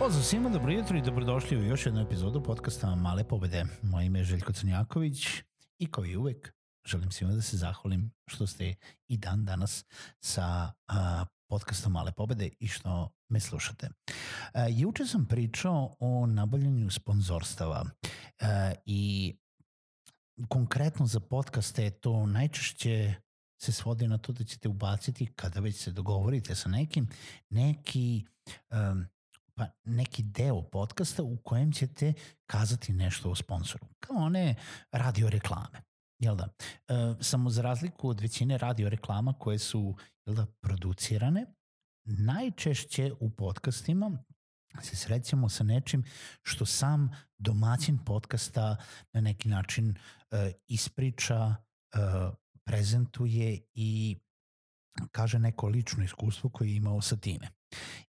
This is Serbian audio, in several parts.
Pozdrav svima, dobro jutro i dobrodošli u još jednu epizodu podcasta Male pobede. Moje ime je Željko Crnjaković i kao i uvek želim svima da se zahvalim što ste i dan danas sa a, podcastom Male pobede i što me slušate. A, juče sam pričao o nabavljanju sponzorstava a, i konkretno za podcaste to najčešće se svodi na to da ćete ubaciti kada već se dogovorite sa nekim neki um, pa neki deo podcasta u kojem ćete kazati nešto o sponsoru, kao one radio reklame. Jel da? E, samo za razliku od većine radio reklama koje su jel da, producirane, najčešće u podcastima se srećemo sa nečim što sam domaćin podcasta na neki način e, ispriča, e, prezentuje i kaže neko lično iskustvo koje je imao sa time.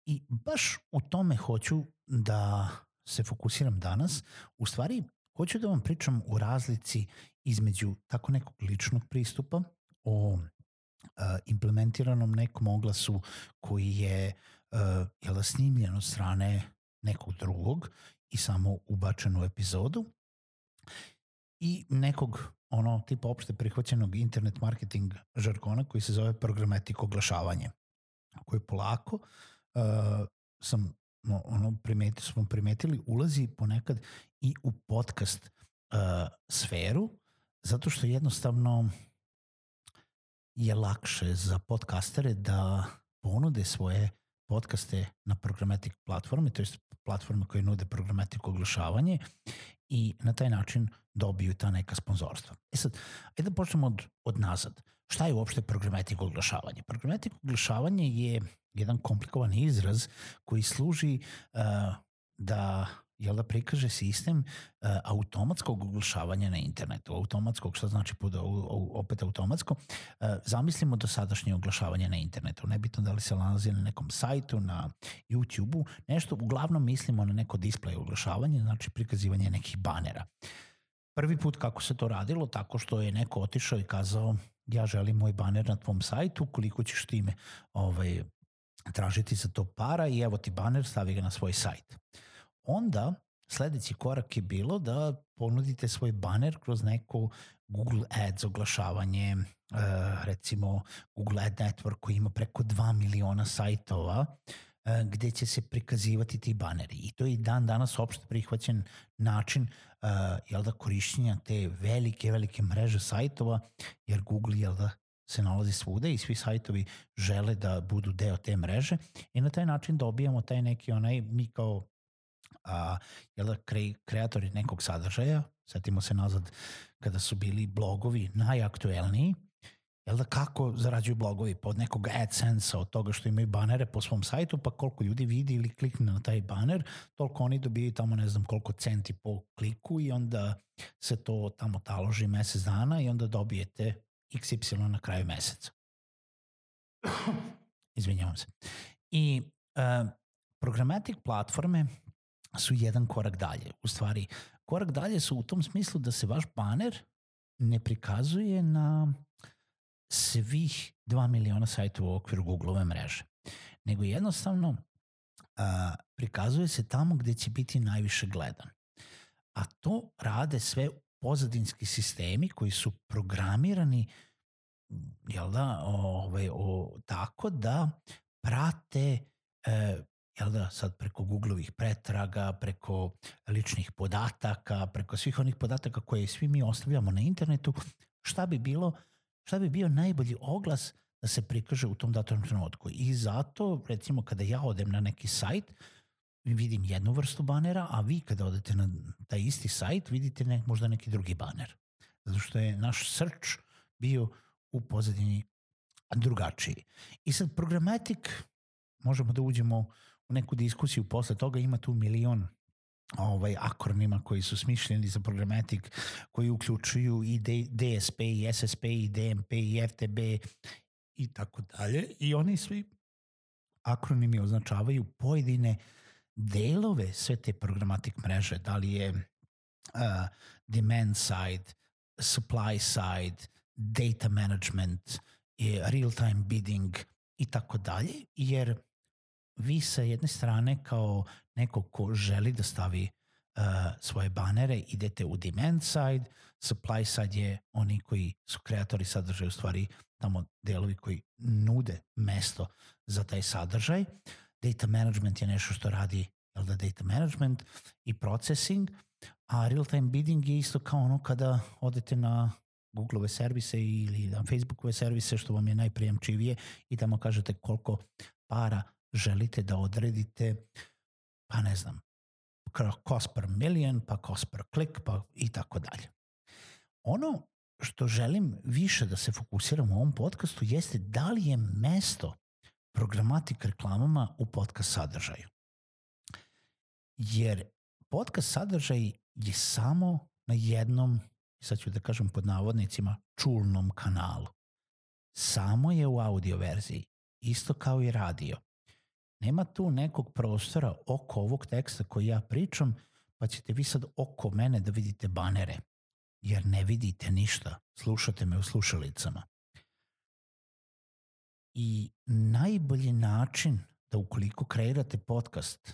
I baš u tome hoću da se fokusiram danas. U stvari, hoću da vam pričam o razlici između tako nekog ličnog pristupa, o implementiranom nekom oglasu koji je jel da, snimljen od strane nekog drugog i samo ubačen u epizodu i nekog ono tipa opšte prihvaćenog internet marketing žargona koji se zove programetik oglašavanje koji polako uh, uh, sam ono primeti, smo primetili ulazi ponekad i u podcast uh, sferu zato što jednostavno je lakše za podcastere da ponude svoje podcaste na programatik platforme, to je platforme koje nude programatik oglašavanje i na taj način dobiju ta neka sponzorstva. E sad, ajde da počnemo od, od nazad. Šta je uopšte programatik oglašavanje? Programatik oglašavanje je jedan komplikovan izraz koji služi uh, da jel da prikaže sistem uh, automatskog oglašavanja na internetu. Automatskog, šta znači pod, opet automatsko? Uh, zamislimo dosadašnje oglašavanje na internetu. Nebitno da li se nalazi na nekom sajtu, na YouTube-u, nešto, uglavnom mislimo na neko display oglašavanje, znači prikazivanje nekih banera. Prvi put kako se to radilo, tako što je neko otišao i kazao ja želim moj baner na tvom sajtu, koliko ćeš time ovaj, tražiti za to para i evo ti baner, stavi ga na svoj sajt. Onda sledeći korak je bilo da ponudite svoj baner kroz neko Google Ads oglašavanje, uh, recimo Google Ad Network koji ima preko 2 miliona sajtova uh, gde će se prikazivati ti baneri. I to je i dan danas opšte prihvaćen način uh, jel da, korišćenja te velike, velike mreže sajtova, jer Google jel da, se nalazi svuda i svi sajtovi žele da budu deo te mreže i na taj način dobijamo taj neki onaj, mi kao a, jel da, kre, kreatori nekog sadržaja, setimo se nazad kada su bili blogovi najaktuelniji, jel da kako zarađuju blogovi? Pod nekog AdSense-a od toga što imaju banere po svom sajtu, pa koliko ljudi vidi ili klikne na taj baner, toliko oni dobijaju tamo ne znam koliko centi po kliku i onda se to tamo taloži mesec dana i onda dobijete XY na kraju meseca. Izvinjavam se. I uh, programatic platforme su jedan korak dalje. U stvari, korak dalje su u tom smislu da se vaš baner ne prikazuje na svih 2 miliona sajtova u okviru Google-ove mreže, nego jednostavno uh, prikazuje se tamo gde će biti najviše gledan. A to rade sve pozadinski sistemi koji su programirani jel da, ovaj, o, tako da prate e, jel da, sad preko Googleovih pretraga, preko ličnih podataka, preko svih onih podataka koje svi mi ostavljamo na internetu, šta bi bilo, šta bi bio najbolji oglas da se prikaže u tom datom trenutku. I zato, recimo, kada ja odem na neki sajt, vidim jednu vrstu banera, a vi kada odete na taj isti sajt, vidite ne, možda neki drugi baner. Zato što je naš search bio u pozadini drugačiji. I sad programatik, možemo da uđemo u neku diskusiju posle toga, ima tu milion ovaj akronima koji su smišljeni za programatik, koji uključuju i DSP, i SSP, i DMP, i FTB i tako dalje. I oni svi akronimi označavaju pojedine delove sve te programatik mreže, da li je uh, demand side, supply side, data management, real-time bidding i tako dalje, jer vi sa jedne strane kao neko ko želi da stavi uh, svoje banere idete u demand side, supply side je oni koji su kreatori sadržaja, u stvari tamo delovi koji nude mesto za taj sadržaj. Data management je nešto što radi jel da, data management i processing, a real-time bidding je isto kao ono kada odete na Googleove servise ili na Facebookove servise što vam je najprijemčivije i tamo kažete koliko para želite da odredite, pa ne znam, cost per million, pa cost per click, pa i tako dalje. Ono što želim više da se fokusiram u ovom podcastu jeste da li je mesto programatik reklamama u podcast sadržaju. Jer podcast sadržaj je samo na jednom, sad ću da kažem pod navodnicima, čulnom kanalu. Samo je u audio verziji, isto kao i radio. Nema tu nekog prostora oko ovog teksta koji ja pričam, pa ćete vi sad oko mene da vidite banere, jer ne vidite ništa, slušate me u slušalicama. I najbolji način da ukoliko kreirate podcast,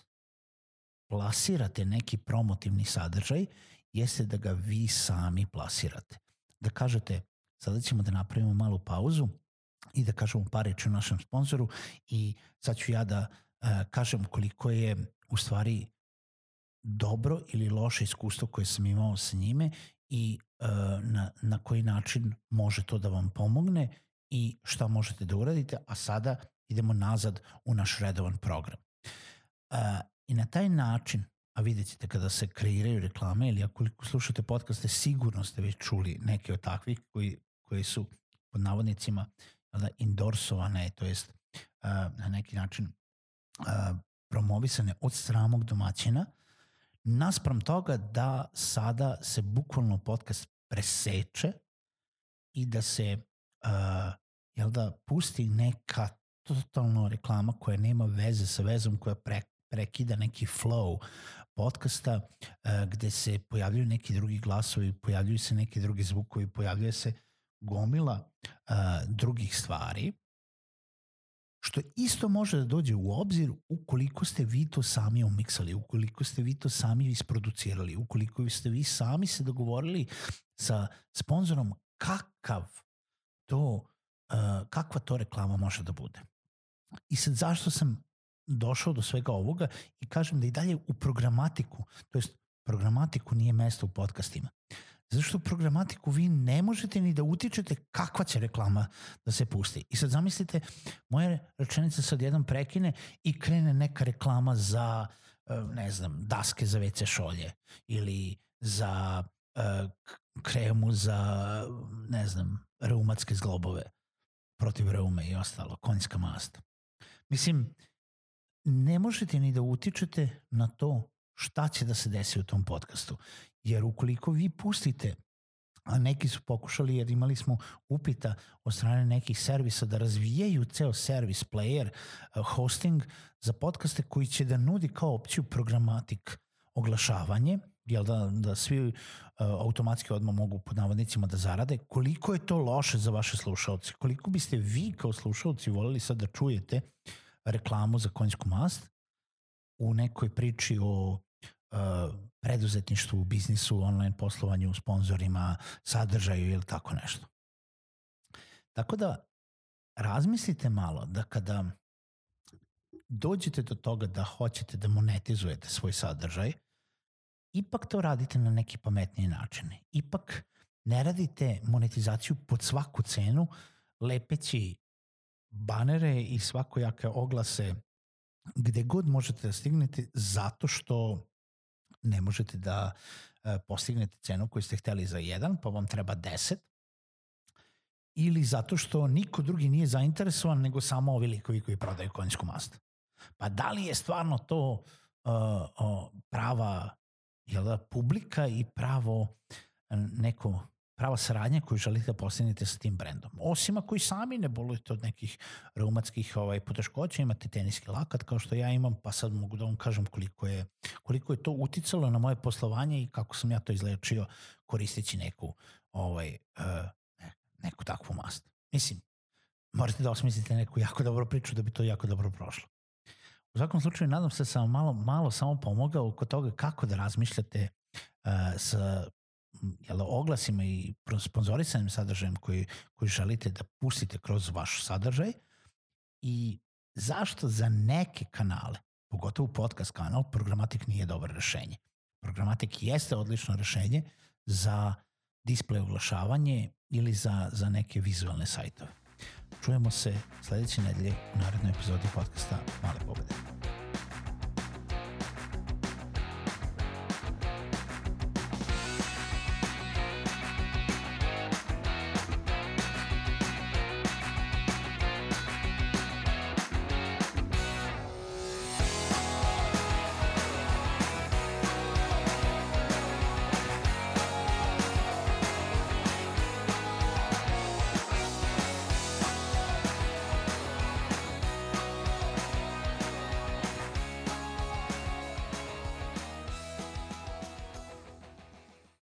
plasirate neki promotivni sadržaj, jeste da ga vi sami plasirate. Da kažete, sada ćemo da napravimo malu pauzu, i da kažemo par reći o našem sponzoru i sad ću ja da uh, kažem koliko je u stvari dobro ili loše iskustvo koje sam imao sa njime i uh, na, na koji način može to da vam pomogne i šta možete da uradite, a sada idemo nazad u naš redovan program. Uh, I na taj način, a vidjet ćete kada se kreiraju reklame ili ako slušate podcaste, sigurno ste već čuli neke od takvih koji, koji su pod navodnicima da, endorsovane, to jest uh, na neki način uh, promovisane od stramog domaćina, naspram toga da sada se bukvalno podcast preseče i da se uh, jel da pusti neka totalno reklama koja nema veze sa vezom koja pre, prekida neki flow podcasta uh, gde se pojavljuju neki drugi glasovi, pojavljuju se neki drugi zvukovi, pojavljuje se gomila uh, drugih stvari, što isto može da dođe u obzir ukoliko ste vi to sami omiksali, ukoliko ste vi to sami isproducirali, ukoliko ste vi sami se dogovorili sa sponzorom kakav to, uh, kakva to reklama može da bude. I sad zašto sam došao do svega ovoga i kažem da i dalje u programatiku, to jest programatiku nije mesto u podcastima. Zato što u programatiku vi ne možete ni da utičete kakva će reklama da se pusti. I sad zamislite, moja rečenica sad jednom prekine i krene neka reklama za, e, ne znam, daske za WC šolje ili za uh, kremu za, ne znam, reumatske zglobove protiv reume i ostalo, konjska mast. Mislim, ne možete ni da utičete na to šta će da se desi u tom podcastu. Jer ukoliko vi pustite a neki su pokušali jer imali smo upita od strane nekih servisa da razvijaju ceo servis player uh, hosting za podcaste koji će da nudi kao opciju programatik oglašavanje, jel da, da svi uh, automatski odmah mogu pod navodnicima da zarade, koliko je to loše za vaše slušalce, koliko biste vi kao slušalci volili sad da čujete reklamu za konjsku mast u nekoj priči o Uh, preduzetništvu, biznisu, online poslovanju, sponzorima, sadržaju ili tako nešto. Tako da razmislite malo da kada dođete do toga da hoćete da monetizujete svoj sadržaj, ipak to radite na neki pametniji način. Ipak ne radite monetizaciju pod svaku cenu lepeći banere i svakojake oglase gde god možete da stignete zato što ne možete da e, postignete cenu koju ste hteli za jedan, pa vam treba 10, ili zato što niko drugi nije zainteresovan nego samo ovi likovi koji prodaju konjsku mastu. Pa da li je stvarno to uh, uh, prava jel da, publika i pravo neko prava saradnja koju želite da postignete sa tim brendom. Osim ako i sami ne bolujete od nekih reumatskih ovaj, poteškoća, imate teniski lakat kao što ja imam, pa sad mogu da vam kažem koliko je, koliko je to uticalo na moje poslovanje i kako sam ja to izlečio koristeći neku, ovaj, uh, neku takvu mast. Mislim, morate da osmislite neku jako dobru priču da bi to jako dobro prošlo. U svakom slučaju, nadam se da sam malo, malo samo pomogao oko toga kako da razmišljate uh, sa jel, oglasima i sponzorisanim sadržajem koji, koji želite da pustite kroz vaš sadržaj i zašto za neke kanale, pogotovo podcast kanal, programatik nije dobro rešenje. Programatik jeste odlično rešenje za display oglašavanje ili za, za neke vizualne sajtove. Čujemo se sledeće nedelje u narednoj epizodi podcasta Male pobede.